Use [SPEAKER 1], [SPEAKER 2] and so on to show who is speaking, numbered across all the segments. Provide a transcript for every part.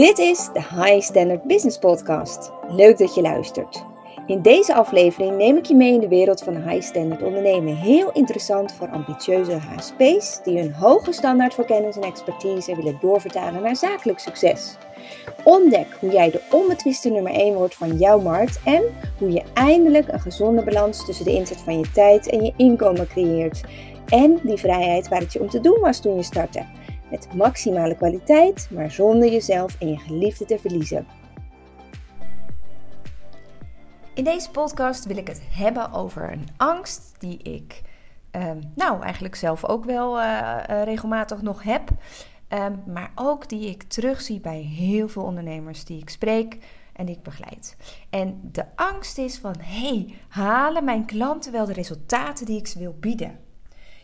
[SPEAKER 1] Dit is de High Standard Business Podcast. Leuk dat je luistert. In deze aflevering neem ik je mee in de wereld van high standard ondernemen. Heel interessant voor ambitieuze HSP's die hun hoge standaard voor kennis en expertise willen doorvertalen naar zakelijk succes. Ontdek hoe jij de onbetwiste nummer 1 wordt van jouw markt en hoe je eindelijk een gezonde balans tussen de inzet van je tijd en je inkomen creëert. En die vrijheid waar het je om te doen was toen je startte. Met maximale kwaliteit, maar zonder jezelf en je geliefde te verliezen. In deze podcast wil ik het hebben over een angst die ik, ehm, nou eigenlijk zelf ook wel uh, regelmatig nog heb. Ehm, maar ook die ik terugzie bij heel veel ondernemers die ik spreek en die ik begeleid. En de angst is van, hey, halen mijn klanten wel de resultaten die ik ze wil bieden?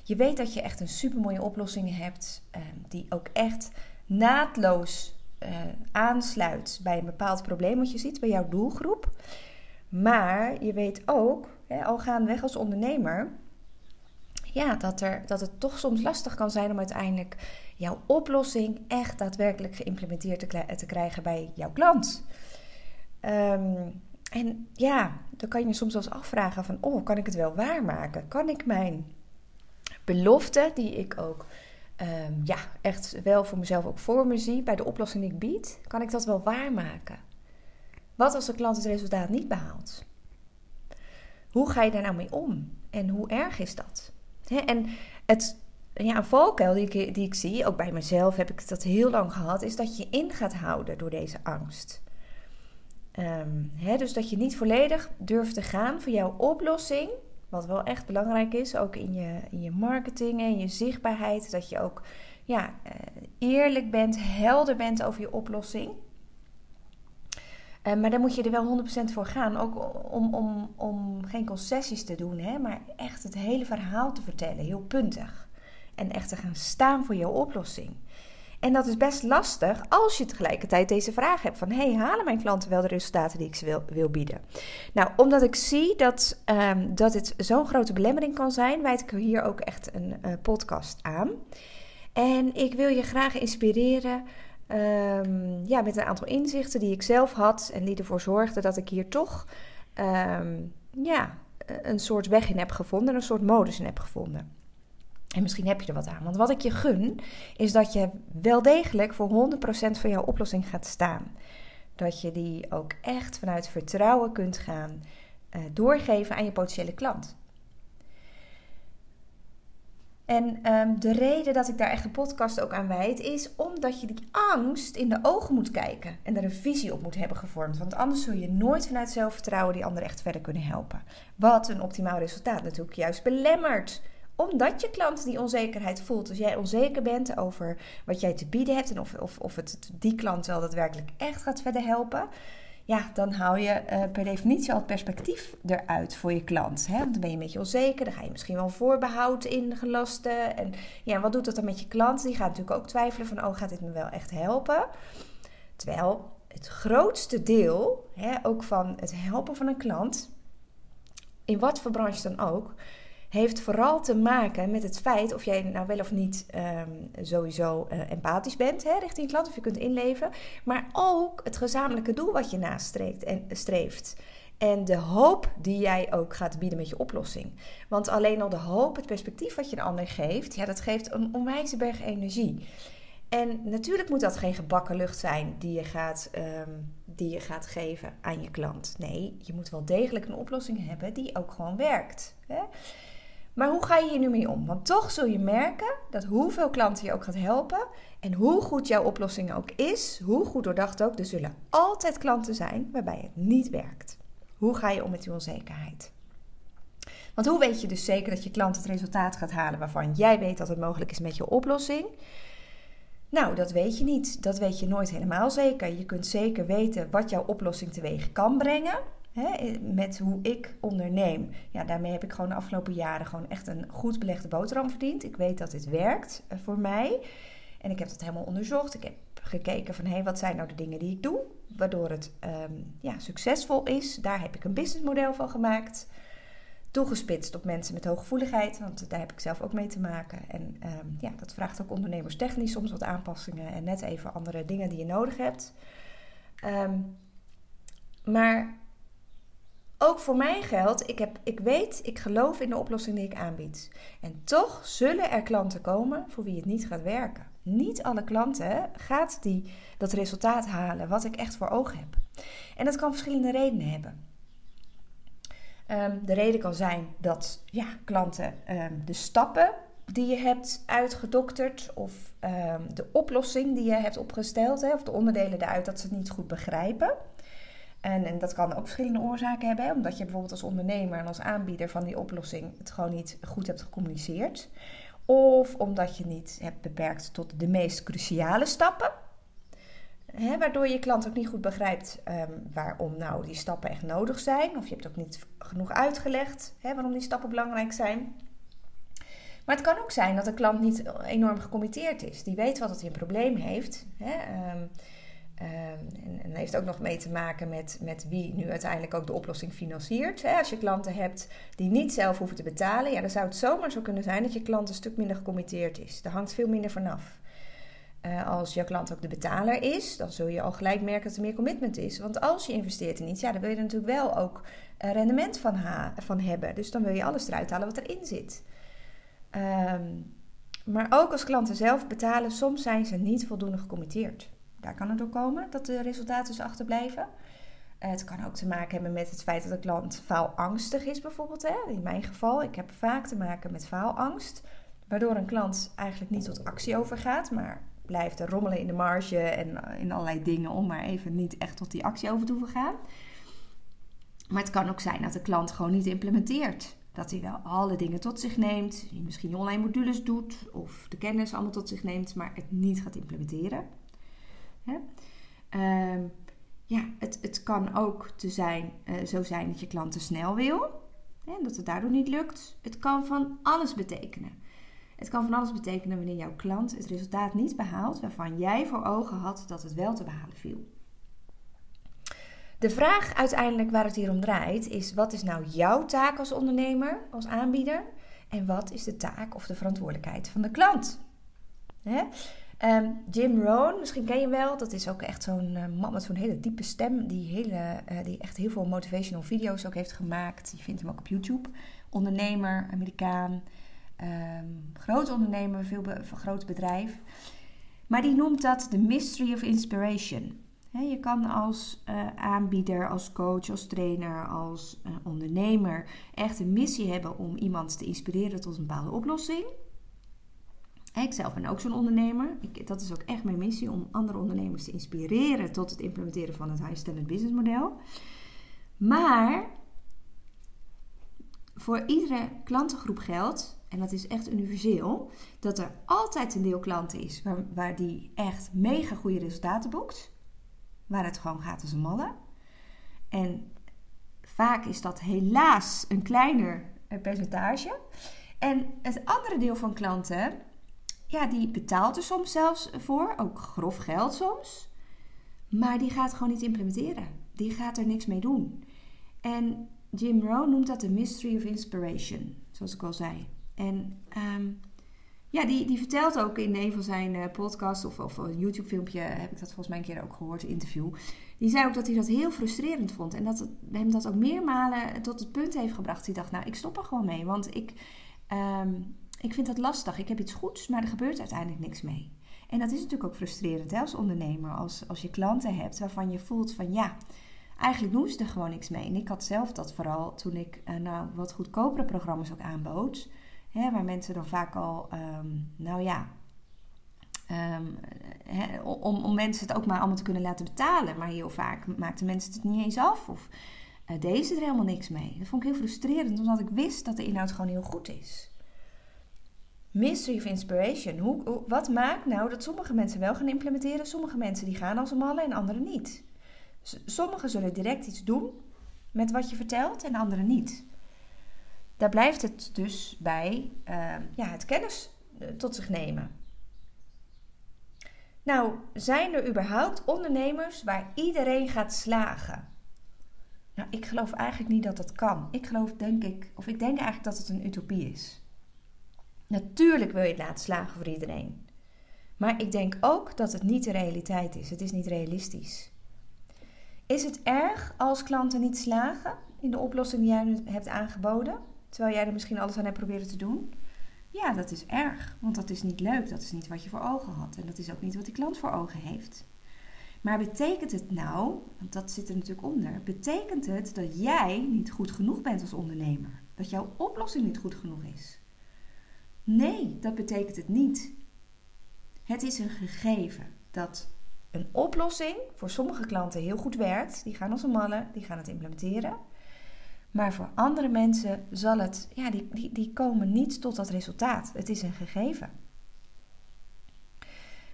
[SPEAKER 1] Je weet dat je echt een supermooie oplossing hebt, uh, die ook echt naadloos uh, aansluit bij een bepaald probleem wat je ziet bij jouw doelgroep. Maar je weet ook, hè, al gaandeweg als ondernemer, ja, dat, er, dat het toch soms lastig kan zijn om uiteindelijk jouw oplossing echt daadwerkelijk geïmplementeerd te, te krijgen bij jouw klant. Um, en ja, dan kan je je soms wel eens afvragen van, oh, kan ik het wel waarmaken? Kan ik mijn belofte, die ik ook um, ja, echt wel voor mezelf ook voor me zie, bij de oplossing die ik bied, kan ik dat wel waarmaken? Wat als de klant het resultaat niet behaalt? Hoe ga je daar nou mee om? En hoe erg is dat? en het, ja, een valkuil die ik, die ik zie, ook bij mezelf heb ik dat heel lang gehad, is dat je in gaat houden door deze angst. Um, dus dat je niet volledig durft te gaan voor jouw oplossing, wat wel echt belangrijk is, ook in je, in je marketing en je zichtbaarheid, dat je ook ja, eh, eerlijk bent, helder bent over je oplossing. Uh, maar daar moet je er wel 100% voor gaan. Ook om, om, om geen concessies te doen, hè, maar echt het hele verhaal te vertellen, heel puntig. En echt te gaan staan voor je oplossing. En dat is best lastig als je tegelijkertijd deze vraag hebt van... hey, halen mijn klanten wel de resultaten die ik ze wil, wil bieden? Nou, omdat ik zie dat, um, dat het zo'n grote belemmering kan zijn... wijd ik hier ook echt een uh, podcast aan. En ik wil je graag inspireren Um, ja, met een aantal inzichten die ik zelf had en die ervoor zorgden dat ik hier toch um, ja, een soort weg in heb gevonden, een soort modus in heb gevonden. En misschien heb je er wat aan. Want wat ik je gun, is dat je wel degelijk voor 100% van jouw oplossing gaat staan. Dat je die ook echt vanuit vertrouwen kunt gaan uh, doorgeven aan je potentiële klant. En um, de reden dat ik daar echt een podcast ook aan wijd, is omdat je die angst in de ogen moet kijken en er een visie op moet hebben gevormd. Want anders zul je nooit vanuit zelfvertrouwen die anderen echt verder kunnen helpen. Wat een optimaal resultaat natuurlijk juist belemmert omdat je klant die onzekerheid voelt. Als jij onzeker bent over wat jij te bieden hebt en of, of, of het die klant wel daadwerkelijk echt gaat verder helpen ja, dan hou je uh, per definitie al het perspectief eruit voor je klant. Hè? Want dan ben je een beetje onzeker, dan ga je misschien wel voorbehoud ingelasten. En ja, wat doet dat dan met je klant? Die gaat natuurlijk ook twijfelen van, oh, gaat dit me wel echt helpen? Terwijl het grootste deel, hè, ook van het helpen van een klant, in wat voor branche dan ook, heeft vooral te maken met het feit of jij nou wel of niet um, sowieso uh, empathisch bent hè, richting klant, of je kunt inleven, maar ook het gezamenlijke doel wat je nastreeft en streeft. En de hoop die jij ook gaat bieden met je oplossing. Want alleen al de hoop, het perspectief wat je de ander geeft, ja, dat geeft een onwijze berg energie. En natuurlijk moet dat geen gebakken lucht zijn die je gaat, um, die je gaat geven aan je klant. Nee, je moet wel degelijk een oplossing hebben die ook gewoon werkt. Hè? Maar hoe ga je hier nu mee om? Want toch zul je merken dat hoeveel klanten je ook gaat helpen en hoe goed jouw oplossing ook is, hoe goed doordacht ook, er zullen altijd klanten zijn waarbij het niet werkt. Hoe ga je om met die onzekerheid? Want hoe weet je dus zeker dat je klant het resultaat gaat halen waarvan jij weet dat het mogelijk is met je oplossing? Nou, dat weet je niet. Dat weet je nooit helemaal zeker. Je kunt zeker weten wat jouw oplossing teweeg kan brengen met hoe ik onderneem. Ja, daarmee heb ik gewoon de afgelopen jaren gewoon echt een goed belegde boterham verdiend. Ik weet dat dit werkt eh, voor mij. En ik heb dat helemaal onderzocht. Ik heb gekeken van, hé, hey, wat zijn nou de dingen die ik doe? Waardoor het um, ja, succesvol is. Daar heb ik een businessmodel van gemaakt. toegespitst op mensen met hooggevoeligheid, want daar heb ik zelf ook mee te maken. En ehm, ja, dat vraagt ook ondernemerstechnisch soms wat aanpassingen en net even andere dingen die je nodig hebt. Ehm, maar ook voor mij geldt, ik, heb, ik weet, ik geloof in de oplossing die ik aanbied. En toch zullen er klanten komen voor wie het niet gaat werken. Niet alle klanten gaat die dat resultaat halen wat ik echt voor ogen heb. En dat kan verschillende redenen hebben. Ehm, de reden kan zijn dat ja, klanten um, de stappen die je hebt uitgedokterd of um, de oplossing die je hebt opgesteld, of de onderdelen eruit, dat ze het niet goed begrijpen. En, en dat kan ook verschillende oorzaken hebben, omdat je bijvoorbeeld als ondernemer en als aanbieder van die oplossing het gewoon niet goed hebt gecommuniceerd. Of omdat je niet hebt beperkt tot de meest cruciale stappen. Hè, waardoor je klant ook niet goed begrijpt um, waarom nou die stappen echt nodig zijn. Of je hebt ook niet genoeg uitgelegd hè, waarom die stappen belangrijk zijn. Maar het kan ook zijn dat de klant niet enorm gecommitteerd is. Die weet wel dat hij een probleem heeft. Hè, um, Um, en, en heeft ook nog mee te maken met, met wie nu uiteindelijk ook de oplossing financiert. Als je klanten hebt die niet zelf hoeven te betalen, ja, dan zou het zomaar zo kunnen zijn dat je klant een stuk minder gecommitteerd is. Daar hangt veel minder vanaf. Uh, als jouw klant ook de betaler is, dan zul je al gelijk merken dat er meer commitment is. Want als je investeert in iets, ja, dan wil je er natuurlijk wel ook uh, rendement van, ha van hebben. Dus dan wil je alles eruit halen wat erin zit. Um, maar ook als klanten zelf betalen, soms zijn ze niet voldoende gecommitteerd. Daar kan het door komen dat de resultaten dus achterblijven. Uh, het kan ook te maken hebben met het feit dat de klant faalangstig is, bijvoorbeeld. Hè? In mijn geval, ik heb vaak te maken met faalangst. Waardoor een klant eigenlijk niet tot actie overgaat, maar blijft rommelen in de marge en eh, in allerlei dingen om maar even niet echt tot die actie over te gaan. Maar het kan ook zijn dat de klant gewoon niet implementeert. Dat hij wel alle dingen tot zich neemt, misschien online modules doet of de kennis allemaal tot zich neemt, maar het niet gaat implementeren. Hè? Um, ja, het, het kan ook te zijn, uh, zo zijn dat je klant te snel wil. En dat het daardoor niet lukt. Het kan van alles betekenen. Het kan van alles betekenen wanneer jouw klant het resultaat niet behaalt waarvan jij voor ogen had dat het wel te behalen viel. De vraag uiteindelijk waar het hier om draait is: wat is nou jouw taak als ondernemer, als aanbieder? En wat is de taak of de verantwoordelijkheid van de klant? Um, Jim Rohn, misschien ken je wel. Dat is ook echt zo'n uh, man met zo'n hele diepe stem. Die, hele, uh, die echt heel veel motivational video's ook heeft gemaakt. Je vindt hem ook op YouTube. Ondernemer, Amerikaan. Um, groot ondernemer, veel be groot bedrijf. Maar die noemt dat de mystery of inspiration. Je kan als uh, aanbieder, als coach, als trainer, als ondernemer echt een missie hebben om iemand te inspireren tot een bepaalde oplossing. Ik zelf ben ook zo'n ondernemer. Ik, dat is ook echt mijn missie om andere ondernemers te inspireren tot het implementeren van het high standard business model. Maar voor iedere klantengroep geldt, en dat is echt universeel, dat er altijd een deel klanten is waar, waar die echt mega goede resultaten boekt. Waar het gewoon gaat als een malle. En vaak is dat helaas een kleiner eh, percentage. En het andere deel van klanten ja, die betaalt er soms zelfs voor, ook grof geld soms. Maar die gaat gewoon niet implementeren. Die gaat er niks mee doen. En Jim Rohn noemt dat de mystery of inspiration, zoals ik al zei. En um, ja, die, die vertelt ook in een van zijn uh, podcasts of, of een YouTube-filmpje, heb ik dat volgens mij een keer ook gehoord, interview. Die zei ook dat hij dat heel frustrerend vond. En dat het, hem dat ook meermalen tot het punt heeft gebracht. Hij dacht, nou, ik stop er gewoon mee. Want ik, um, ik vind dat lastig. Ik heb iets goeds, maar er gebeurt uiteindelijk niks mee. En dat is natuurlijk ook frustrerend hè, als ondernemer. Als, als je klanten hebt waarvan je voelt van ja, eigenlijk doen ze er gewoon niks mee. En ik had zelf dat vooral toen ik uh, nou, wat goedkopere programma's ook aanbood. Hè, waar mensen dan vaak al, um, nou ja, um, hè, om, om mensen het ook maar allemaal te kunnen laten betalen. Maar heel vaak maakten mensen het niet eens af of uh, deden ze er helemaal niks mee. Dat vond ik heel frustrerend, omdat ik wist dat de inhoud gewoon heel goed is. Mystery of inspiration. Hoe, wat maakt nou dat sommige mensen wel gaan implementeren, sommige mensen die gaan als een malle en anderen niet? Sommigen zullen direct iets doen met wat je vertelt en anderen niet. Daar blijft het dus bij uh, ja, het kennis eh, tot zich nemen. Nou, zijn er überhaupt ondernemers waar iedereen gaat slagen? Nou, ik geloof eigenlijk niet dat dat kan. Ik geloof, denk ik, of ik denk eigenlijk dat het een utopie is. Natuurlijk wil je het laten slagen voor iedereen. Maar ik denk ook dat het niet de realiteit is. Het is niet realistisch. Is het erg als klanten niet slagen in de oplossing die jij hebt aangeboden? Terwijl jij er misschien alles aan hebt proberen te doen? Ja, dat is erg. Want dat is niet leuk. Dat is niet wat je voor ogen had. En dat is ook niet wat die klant voor ogen heeft. Maar betekent het nou, want dat zit er natuurlijk onder, betekent het dat jij niet goed genoeg bent als ondernemer? Dat jouw oplossing niet goed genoeg is? Nee, dat betekent het niet. Het is een gegeven dat een oplossing voor sommige klanten heel goed werkt. Die gaan als een die gaan het implementeren. Maar voor andere mensen zal het, ja, die, die, die komen niet tot dat resultaat. Het is een gegeven.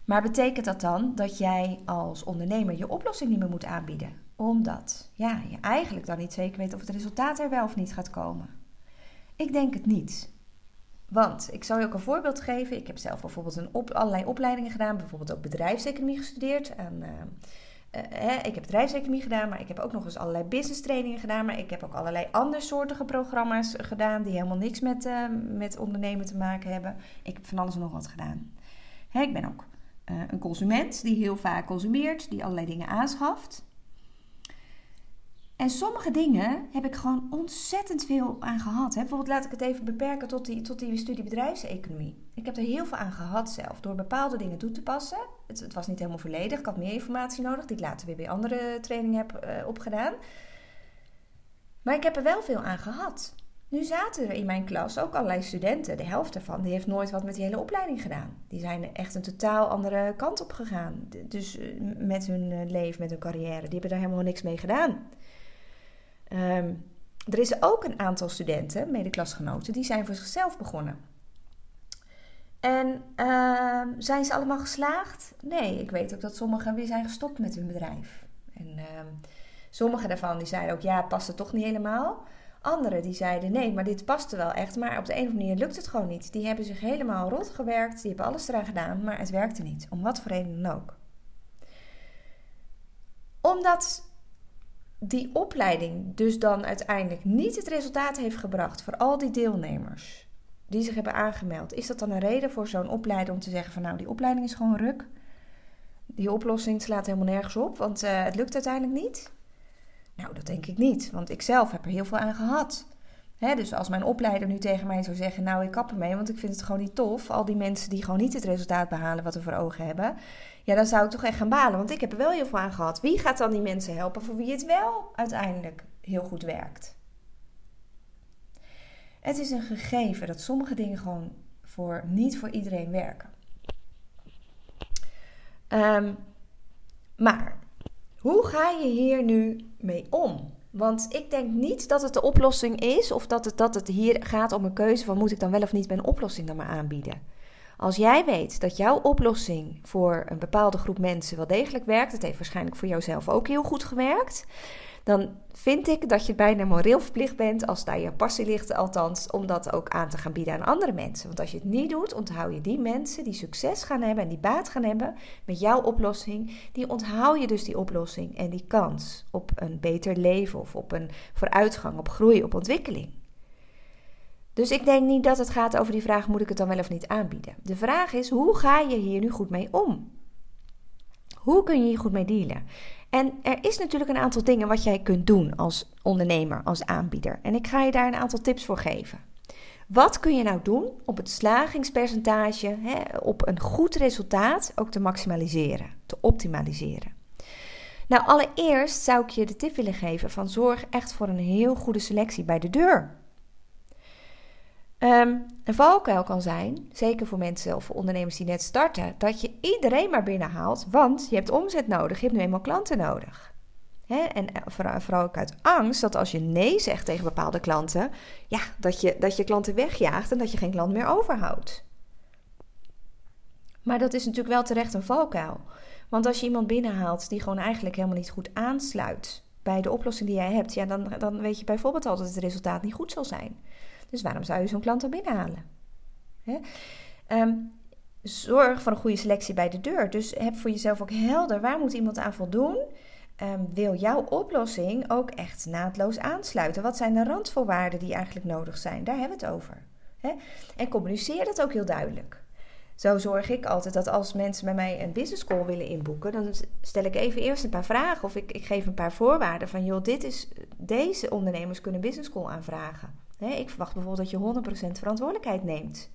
[SPEAKER 1] Maar betekent dat dan dat jij als ondernemer je oplossing niet meer moet aanbieden? Omdat ja, je eigenlijk dan niet zeker weet of het resultaat er wel of niet gaat komen. Ik denk het niet. Want ik zal je ook een voorbeeld geven. Ik heb zelf bijvoorbeeld een op, allerlei opleidingen gedaan, bijvoorbeeld ook bedrijfseconomie gestudeerd. En, uh, ik heb bedrijfseconomie gedaan, maar ik heb ook nog eens allerlei business trainingen gedaan. Maar ik heb ook allerlei andere soortige programma's gedaan die helemaal niks met, met ondernemen te maken hebben. Ik heb van alles en nog wat gedaan. Hè, ik ben ook een consument die heel vaak consumeert, die allerlei dingen aanschaft. En sommige dingen heb ik gewoon ontzettend veel aan gehad. Hè. Bijvoorbeeld laat ik het even beperken tot die, tot die studie bedrijfseconomie. Ik heb er heel veel aan gehad zelf. Door bepaalde dingen toe te passen. Het, het was niet helemaal volledig. Ik had meer informatie nodig. Die ik later weer bij andere trainingen heb uh, opgedaan. Maar ik heb er wel veel aan gehad. Nu zaten er in mijn klas ook allerlei studenten. De helft ervan die heeft nooit wat met die hele opleiding gedaan. Die zijn echt een totaal andere kant op gegaan. Dus eh, met hun eh, leven, met hun carrière. Die hebben daar helemaal niks mee gedaan. Um, er is ook een aantal studenten, medeklasgenoten, die zijn voor zichzelf begonnen. En uh, zijn ze allemaal geslaagd? Nee, ik weet ook dat sommigen weer zijn gestopt met hun bedrijf. En uh, sommige daarvan die zeiden ook, ja, het paste toch niet helemaal. Anderen die zeiden, nee, maar dit paste wel echt. Maar op de een of andere manier lukt het gewoon niet. Die hebben zich helemaal rot gewerkt, die hebben alles eraan gedaan, maar het werkte niet. Om wat voor reden dan ook. Omdat die opleiding dus dan uiteindelijk niet het resultaat heeft gebracht voor al die deelnemers die zich hebben aangemeld, is dat dan een reden voor zo'n opleider om te zeggen van nou die opleiding is gewoon ruk? Die oplossing slaat helemaal nergens op, want uh, het lukt uiteindelijk niet? Nou, dat denk ik niet, want ik zelf heb er heel veel aan gehad. He, dus als mijn opleider nu tegen mij zou zeggen: Nou, ik kap ermee, want ik vind het gewoon niet tof. Al die mensen die gewoon niet het resultaat behalen wat we voor ogen hebben. Ja, dan zou ik toch echt gaan balen, want ik heb er wel heel veel aan gehad. Wie gaat dan die mensen helpen voor wie het wel uiteindelijk heel goed werkt? Het is een gegeven dat sommige dingen gewoon voor, niet voor iedereen werken. Um, maar hoe ga je hier nu mee om? Want ik denk niet dat het de oplossing is of dat het, dat het hier gaat om een keuze van moet ik dan wel of niet mijn oplossing dan maar aanbieden. Als jij weet dat jouw oplossing voor een bepaalde groep mensen wel degelijk werkt, het heeft waarschijnlijk voor jouzelf ook heel goed gewerkt, dan vind ik dat je bijna moreel verplicht bent, als daar je passie ligt althans, om dat ook aan te gaan bieden aan andere mensen. Want als je het niet doet, onthoud je die mensen die succes gaan hebben en die baat gaan hebben met jouw oplossing, die onthoud je dus die oplossing en die kans op een beter leven of op een vooruitgang, op groei, op ontwikkeling. Dus ik denk niet dat het gaat over die vraag: moet ik het dan wel of niet aanbieden? De vraag is: hoe ga je hier nu goed mee om? Hoe kun je hier goed mee dealen? En er is natuurlijk een aantal dingen wat jij kunt doen als ondernemer, als aanbieder. En ik ga je daar een aantal tips voor geven. Wat kun je nou doen om het slagingspercentage, hè, op een goed resultaat, ook te maximaliseren, te optimaliseren? Nou, allereerst zou ik je de tip willen geven van zorg echt voor een heel goede selectie bij de deur. Um, een valkuil kan zijn, zeker voor mensen of ondernemers die net starten, dat je iedereen maar binnenhaalt, want je hebt omzet nodig, je hebt nu eenmaal klanten nodig. en eh, vooral ook uit angst dat als je nee zegt tegen bepaalde klanten, ja, dat je, dat je klanten wegjaagt en dat je geen klant meer overhoudt. Maar dat is natuurlijk wel terecht een valkuil. Want als je iemand binnenhaalt die gewoon eigenlijk helemaal niet goed aansluit bij de oplossing die jij hebt, ja, dan, dan weet je bijvoorbeeld al dat het resultaat niet goed zal zijn. Dus waarom zou je zo'n klant dan binnenhalen? Hè? Ehm, zorg voor een goede selectie bij de deur. Dus heb voor jezelf ook helder waar moet iemand aan voldoen. um, wil jouw oplossing ook echt naadloos aansluiten? Wat zijn de randvoorwaarden die eigenlijk nodig zijn? Daar hebben we het over. Hè? En communiceer dat ook heel duidelijk. Zo zorg ik altijd dat als mensen bij mij een business call willen inboeken, dan stel ik even eerst een paar vragen of ik, ik geef een paar voorwaarden van joh, dit is, deze ondernemers kunnen business call aanvragen. Ik verwacht bijvoorbeeld dat je 100% verantwoordelijkheid neemt.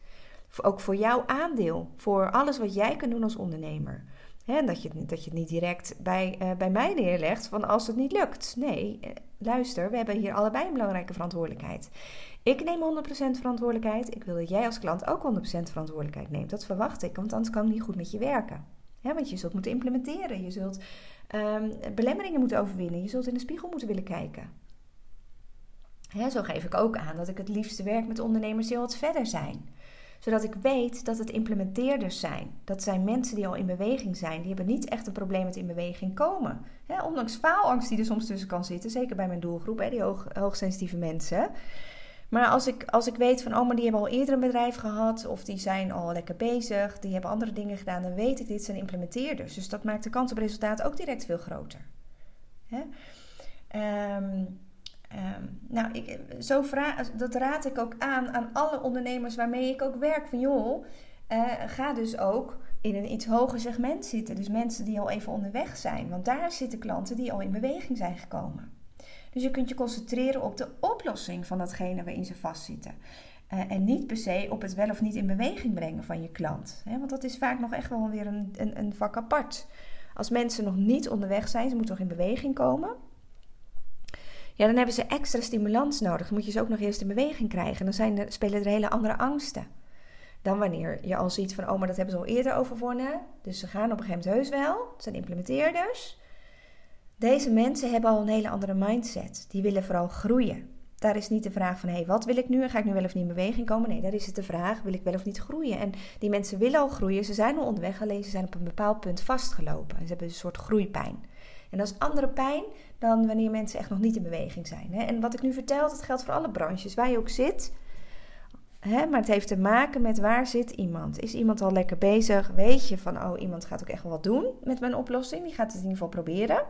[SPEAKER 1] Ook voor jouw aandeel, voor alles wat jij kunt doen als ondernemer. He, dat, je, dat je het niet direct bij, uh, bij mij neerlegt van als het niet lukt. Nee, eh, luister, we hebben hier allebei een belangrijke verantwoordelijkheid. Ik neem 100% verantwoordelijkheid. Ik wil dat jij als klant ook 100% verantwoordelijkheid neemt. Dat verwacht ik, want anders kan ik niet goed met je werken. Want je zult moeten implementeren. Je zult um, belemmeringen moeten overwinnen. Je zult in de spiegel moeten willen kijken. Zo geef ik ook aan dat ik het liefste werk met ondernemers die al wat verder zijn zodat ik weet dat het implementeerders zijn. Dat zijn mensen die al in beweging zijn. Die hebben niet echt een probleem met in beweging komen. ondanks faalangst die er soms tussen kan zitten. Zeker bij mijn doelgroep, die hoog, hoogsensitieve mensen. Maar als ik, als ik weet van, oh, maar die hebben al eerder een bedrijf gehad, of die zijn al lekker bezig, die hebben andere dingen gedaan, dan weet ik, dit zijn implementeerders. Dus dat maakt de kans op resultaat ook direct veel groter. Ehm, Ehm, nou, ik, zo dat raad ik ook aan aan alle ondernemers waarmee ik ook werk. Van joh, uh, ga dus ook in een iets hoger segment zitten. Dus mensen die al even onderweg zijn. Want daar zitten klanten die al in beweging zijn gekomen. Dus je kunt je concentreren op de oplossing van datgene waarin ze vastzitten. Uh, en niet per se op het wel of niet in beweging brengen van je klant. want dat is vaak nog echt wel weer een, een, een vak apart. Als mensen nog niet onderweg zijn, ze moeten nog in beweging komen ja, dan hebben ze extra stimulans nodig. Dan moet je ze ook nog eerst in beweging krijgen. Dan zijn er, spelen er hele andere angsten. Dan wanneer je al ziet van, oh, maar dat hebben ze al eerder overwonnen. Dus ze gaan op een gegeven moment heus wel. Het zijn implementeerders. Deze mensen hebben al een hele andere mindset. Die willen vooral groeien. Daar is niet de vraag van, hé, hey, wat wil ik nu? En ga ik nu wel of niet in beweging komen? Nee, daar is het de vraag, wil ik wel of niet groeien? En die mensen willen al groeien. Ze zijn al onderweg, alleen ze zijn op een bepaald punt vastgelopen. En ze hebben een soort groeipijn. En dat is andere pijn dan wanneer mensen echt nog niet in beweging zijn. Hè? En wat ik nu vertel, dat geldt voor alle branches, waar je ook zit. Hè? Maar het heeft te maken met waar zit iemand. Is iemand al lekker bezig? Weet je van, oh, iemand gaat ook echt wel wat doen met mijn oplossing. Die gaat het in ieder geval proberen.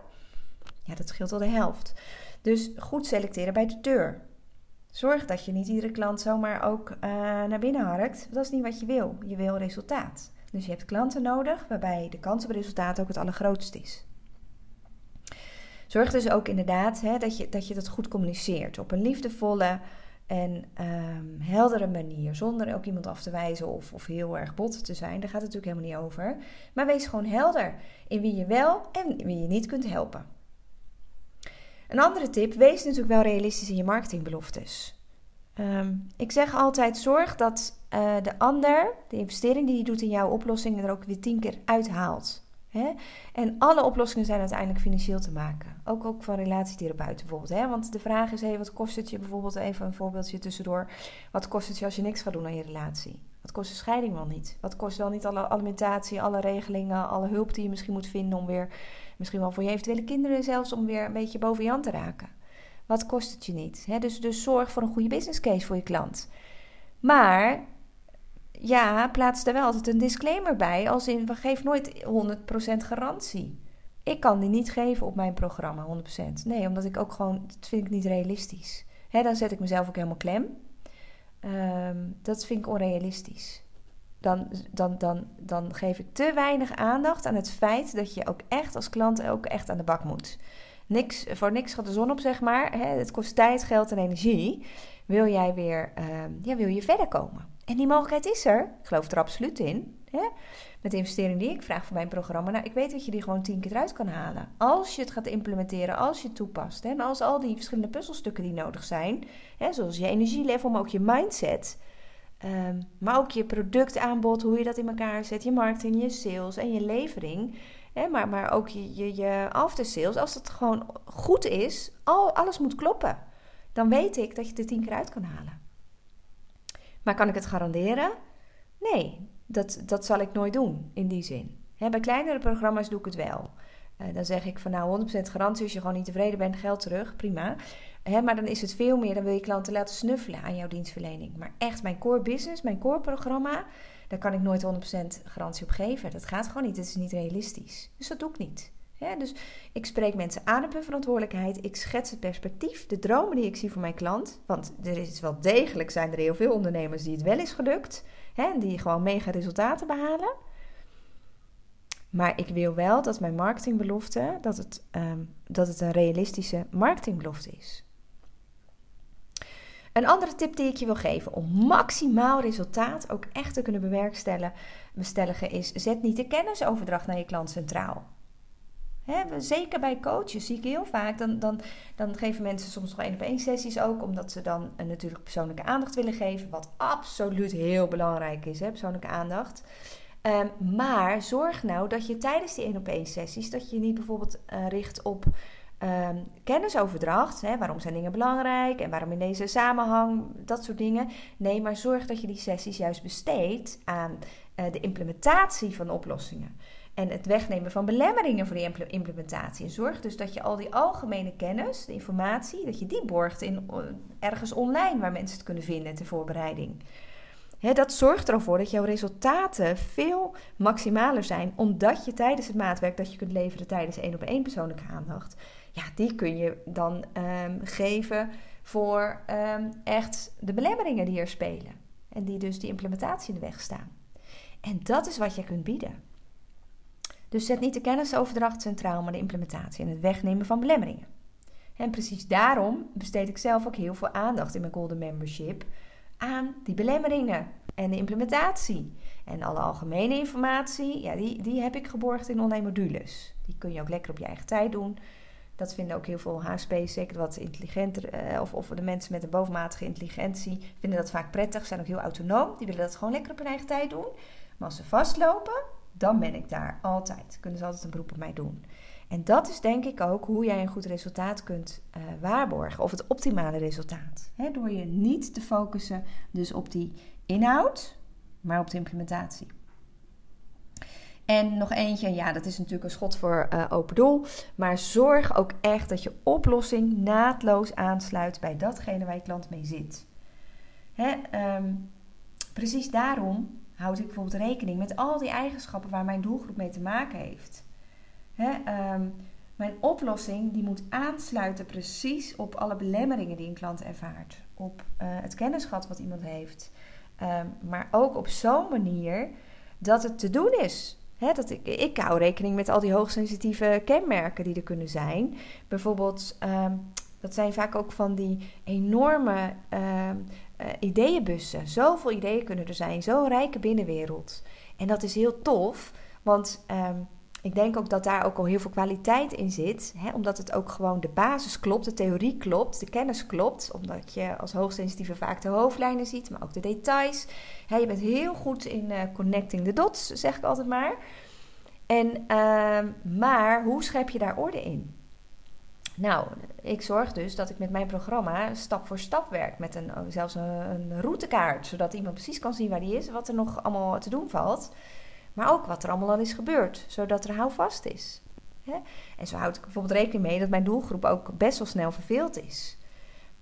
[SPEAKER 1] Ja, dat scheelt al de helft. Dus goed selecteren bij de deur. Zorg dat je niet iedere klant zomaar ook uh, naar binnen harkt. Dat is niet wat je wil. Je wil resultaat. Dus je hebt klanten nodig waarbij de kans op resultaat ook het allergrootst is. Zorg dus ook inderdaad hè, dat, je, dat goed communiceert. Op een liefdevolle en um, heldere manier. Zonder ook iemand af te wijzen of, of heel erg bot te zijn. Daar gaat het natuurlijk helemaal niet over. Maar wees gewoon helder in wie je wel en wie je niet kunt helpen. Een andere tip, wees natuurlijk wel realistisch in je marketingbeloftes. Ehm, ik zeg altijd, zorg dat uh, de ander, de investering die hij doet in jouw oplossing, er ook weer tien keer uithaalt. Hè? En alle oplossingen zijn uiteindelijk financieel te maken. Ook, ook van relatietherapeuten bijvoorbeeld. Hè? Want de vraag is, hey, wat kost het je bijvoorbeeld, even een voorbeeldje tussendoor. Wat kost het je als je niks gaat doen aan je relatie? Wat kost de scheiding wel niet? Wat kost wel niet alle alimentatie, alle regelingen, alle hulp die je misschien moet vinden om weer, misschien wel voor je eventuele kinderen zelfs, om weer een beetje boven je aan te raken? Wat kost het je niet? Hè? Dus, dus zorg voor een goede business case voor je klant. Maar ja, plaats er wel altijd een disclaimer bij. Als in, we geven nooit 100% garantie. Ik kan die niet geven op mijn programma, 100%. Nee, omdat ik ook gewoon, dat vind ik niet realistisch. Hè, dan zet ik mezelf ook helemaal klem. Um, dat vind ik onrealistisch. Dan, dan, dan, dan geef ik te weinig aandacht aan het feit dat je ook echt als klant ook echt aan de bak moet. Niks, voor niks gaat de zon op, zeg maar. Hè, het kost tijd, geld en energie. Wil jij weer, um, ja, wil je verder komen? En die mogelijkheid is er. Ik geloof er absoluut in. Hè? Met de investering die ik vraag voor mijn programma. Nou, ik weet dat je die gewoon tien keer eruit kan halen. Als je het gaat implementeren, als je het toepast. Hè? En als al die verschillende puzzelstukken die nodig zijn. Hè? Zoals je energielevel, maar ook je mindset. Um, maar ook je productaanbod, hoe je dat in elkaar zet. Je marketing, je sales en je levering. Hè? Maar, maar ook je, je, je after sales. Als het gewoon goed is, al, alles moet kloppen. Dan weet ik dat je het er tien keer uit kan halen. Maar kan ik het garanderen? Nee, dat, dat zal ik nooit doen in die zin. bij kleinere programma's doe ik het wel. Uh, dan zeg ik van nou 100% garantie als je gewoon niet tevreden bent, geld terug, prima. maar dan is het veel meer, dan wil je klanten laten snuffelen aan jouw dienstverlening. Maar echt mijn core business, mijn core programma, daar kan ik nooit 100% garantie op geven. Dat gaat gewoon niet, dat is niet realistisch. Dus dat doe ik niet. Dus ik spreek mensen aan op hun verantwoordelijkheid. Ik schets het perspectief, de dromen die ik zie voor mijn klant. Want er is wel degelijk, zijn er heel veel ondernemers die het wel is gelukt. Hè, die gewoon mega resultaten behalen. Maar ik wil wel dat mijn marketingbelofte, dat het, ehm, dat het een realistische marketingbelofte is. Een andere tip die ik je wil geven om maximaal resultaat ook echt te kunnen bewerkstelligen is: zet niet de kennisoverdracht naar je klant centraal. Zeker bij coaches zie ik heel vaak. Dan, dan, dan geven mensen soms nog één op één sessies ook. Omdat ze dan een natuurlijk persoonlijke aandacht willen geven. Wat absoluut heel belangrijk is, hè, persoonlijke aandacht. Ehm, maar zorg nou dat je tijdens die één op één sessies... dat je niet bijvoorbeeld uh, richt op um, kennisoverdracht. Hè, waarom zijn dingen belangrijk en waarom in deze samenhang, dat soort dingen. Nee, maar zorg dat je die sessies juist besteedt aan uh, de implementatie van oplossingen. En het wegnemen van belemmeringen voor die implementatie. En zorg dus dat je al die algemene kennis, de informatie, dat je die borgt in, ergens online waar mensen het kunnen vinden ter voorbereiding. dat zorgt ervoor dat jouw resultaten veel maximaler zijn, omdat je tijdens het maatwerk dat je kunt leveren tijdens één op één persoonlijke aandacht, ja, die kun je dan um, geven voor um, echt de belemmeringen die er spelen. En die dus die implementatie in de weg staan. En dat is wat je kunt bieden. Dus zet niet de kennisoverdracht centraal, maar de implementatie en het wegnemen van belemmeringen. En precies daarom besteed ik zelf ook heel veel aandacht in mijn Golden Membership aan die belemmeringen en de implementatie. En alle algemene informatie, ja, die, die heb ik geborgd in online modules. Die kun je ook lekker op je eigen tijd doen. Dat vinden ook heel veel HSP's, zeker wat intelligenter, eh, of, of de mensen met een bovenmatige intelligentie, vinden dat vaak prettig, zijn ook heel autonoom. Die willen dat gewoon lekker op hun eigen tijd doen. Maar als ze vastlopen, dan ben ik daar altijd. Kunnen ze altijd een beroep op mij doen. En dat is denk ik ook hoe jij een goed resultaat kunt uh, waarborgen. Of het optimale resultaat. door je niet te focussen dus op die inhoud, maar op de implementatie. En nog eentje, ja, dat is natuurlijk een schot voor uh, open doel. Maar zorg ook echt dat je oplossing naadloos aansluit bij datgene waar je klant mee zit. Ehm, precies daarom houd ik bijvoorbeeld rekening met al die eigenschappen waar mijn doelgroep mee te maken heeft. Hè, um, mijn oplossing die moet aansluiten precies op alle belemmeringen die een klant ervaart. Op uh, het kennisgat wat iemand heeft. Um, maar ook op zo'n manier dat het te doen is dat ik, ik hou rekening met al die hoogsensitieve kenmerken die er kunnen zijn. Bijvoorbeeld, um, dat zijn vaak ook van die enorme uh, ideeënbussen. Zoveel ideeën kunnen er zijn, zo'n rijke binnenwereld. En dat is heel tof, want um, ik denk ook dat daar ook al heel veel kwaliteit in zit. Hè, omdat het ook gewoon de basis klopt, de theorie klopt, de kennis klopt. Omdat je als hoogsensitieve vaak de hoofdlijnen ziet, maar ook de details. Hè, je bent heel goed in uh, connecting the dots, zeg ik altijd maar. En, uh, maar hoe schep je daar orde in? Nou, ik zorg dus dat ik met mijn programma stap voor stap werk. Met een, zelfs een, routekaart. Zodat iemand precies kan zien waar die is. Wat er nog allemaal te doen valt. Maar ook wat er allemaal al is gebeurd, zodat er houvast is. En zo houd ik bijvoorbeeld rekening mee dat mijn doelgroep ook best wel snel verveeld is.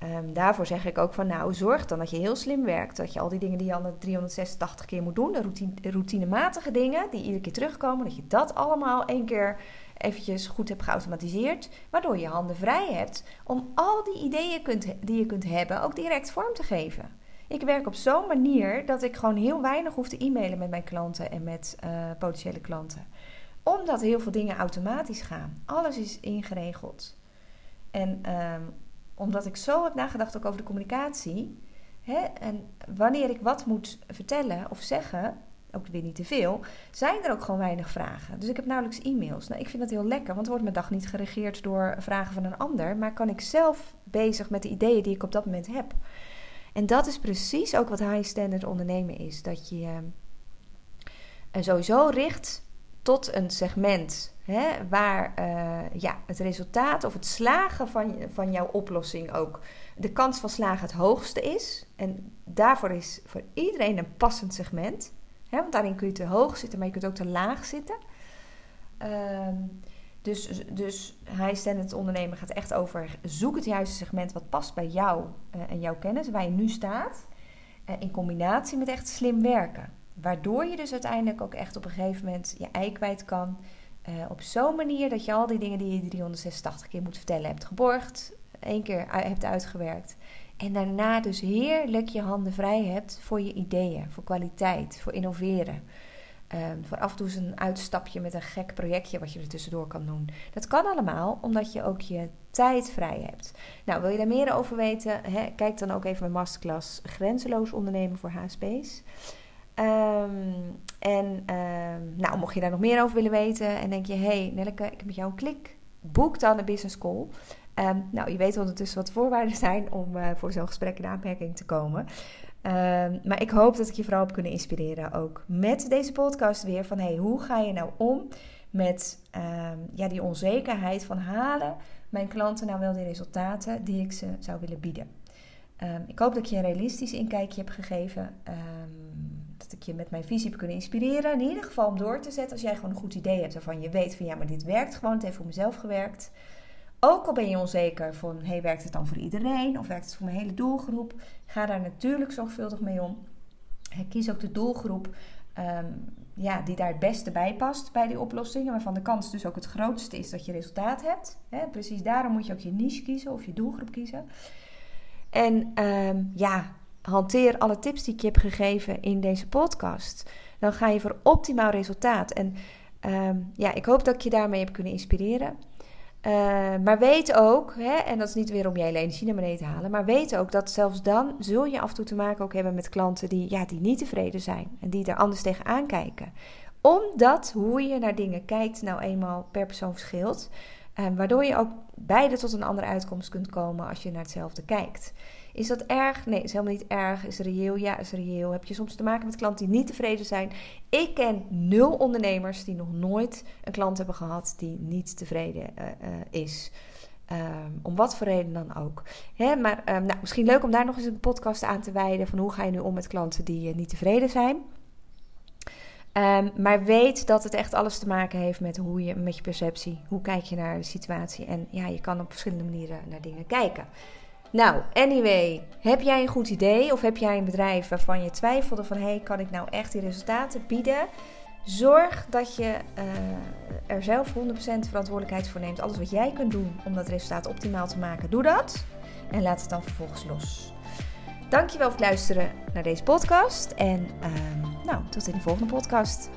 [SPEAKER 1] Um, daarvoor zeg ik ook van nou, zorg dan dat je heel slim werkt. Dat je al die dingen die je al 386 keer moet doen, de routine, routinematige dingen die iedere keer terugkomen, dat je dat allemaal één keer eventjes goed hebt geautomatiseerd. Waardoor je handen vrij hebt om al die ideeën kunt, die je kunt hebben ook direct vorm te geven. Ik werk op zo'n manier dat ik gewoon heel weinig hoef te e-mailen met mijn klanten en met uh, potentiële klanten. Omdat heel veel dingen automatisch gaan. Alles is ingeregeld. En um, omdat ik zo heb nagedacht ook over de communicatie. Hè, en wanneer ik wat moet vertellen of zeggen, ook weer niet te veel, zijn er ook gewoon weinig vragen. Dus ik heb nauwelijks e-mails. Nou, ik vind dat heel lekker, want wordt mijn dag niet geregeerd door vragen van een ander, maar kan ik zelf bezig met de ideeën die ik op dat moment heb. En dat is precies ook wat high standard ondernemen is. Dat je uh, sowieso richt tot een segment hè, waar uh, ja, het resultaat of het slagen van, van jouw oplossing ook de kans van slagen het hoogste is. En daarvoor is voor iedereen een passend segment. Want daarin kun je te hoog zitten, maar je kunt ook te laag zitten. Uh, dus, dus hij het ondernemen gaat echt over zoek het juiste segment wat past bij jou uh, en jouw kennis, waar je nu staat. Uh, in combinatie met echt slim werken. Waardoor je dus uiteindelijk ook echt op een gegeven moment je ei kwijt kan op zo'n manier dat je al die dingen die je 386 keer moet vertellen hebt geborgd, één keer hebt uitgewerkt. En daarna dus heerlijk je handen vrij hebt voor je ideeën, voor kwaliteit, voor innoveren. Um, voor af en toe een uitstapje met een gek projectje wat je er tussendoor kan doen. Dat kan allemaal omdat je ook je tijd vrij hebt. Nou, wil je daar meer over weten? Kijk dan ook even mijn masterclass Grenzeloos ondernemen voor HSP's. Ehm, en ehm, nou, mocht je daar nog meer over willen weten en denk je, hey Nelleke, ik heb met jou een klik, boek dan een business call. Nou, je weet ondertussen wat de voorwaarden zijn om uh, voor zo'n gesprek in aanmerking te komen. Ehm, maar ik hoop dat ik je vooral heb kunnen inspireren ook met deze podcast weer. Van hey, hoe ga je nou om met ehm, ja, die onzekerheid van halen mijn klanten nou wel de resultaten die ik ze zou willen bieden. Ehm, ik hoop dat ik je een realistisch inkijkje heb gegeven. dat ik je met mijn visie heb kunnen inspireren. In ieder geval om door te zetten als jij gewoon een goed idee hebt waarvan je weet van ja, maar dit werkt gewoon. Het heeft voor mezelf gewerkt. Ook al ben je onzeker van, hey, werkt het dan voor iedereen of werkt het voor mijn hele doelgroep? Ga daar natuurlijk zorgvuldig mee om. Kies ook de doelgroep ehm, ja, die daar het beste bij past bij die oplossingen, waarvan de kans dus ook het grootste is dat je resultaat hebt. precies daarom moet je ook je niche kiezen of je doelgroep kiezen. En ehm, ja, hanteer alle tips die ik je heb gegeven in deze podcast. Dan ga je voor optimaal resultaat. En ehm, ja, ik hoop dat ik je daarmee heb kunnen inspireren. Uh, maar weet ook, hè, en dat is niet weer om je hele energie naar beneden te halen, maar weet ook dat zelfs dan zul je af en toe te maken ook hebben met klanten die, ja, die niet tevreden zijn en die er anders tegenaan kijken. Omdat hoe je naar dingen kijkt nou eenmaal per persoon verschilt, uh, waardoor je ook beide tot een andere uitkomst kunt komen als je naar hetzelfde kijkt. Is dat erg? Nee, is helemaal niet erg. Is reëel? Ja, is reëel. Heb je soms te maken met klanten die niet tevreden zijn? Ik ken nul ondernemers die nog nooit een klant hebben gehad die niet tevreden uh, uh, is. Um, om wat voor reden dan ook. Hè, maar um, nou, misschien leuk om daar nog eens een podcast aan te wijden. Van hoe ga je nu om met klanten die uh, niet tevreden zijn. Um, maar weet dat het echt alles te maken heeft met hoe je met je perceptie. Hoe kijk je naar de situatie. En ja, je kan op verschillende manieren naar dingen kijken. Nou, anyway, heb jij een goed idee of heb jij een bedrijf waarvan je twijfelde van hey, kan ik nou echt die resultaten bieden? Zorg dat je uh, er zelf 100% verantwoordelijkheid voor neemt. Alles wat jij kunt doen om dat resultaat optimaal te maken, doe dat. En laat het dan vervolgens los. Dankjewel voor het luisteren naar deze podcast. En uh, nou, tot in de volgende podcast.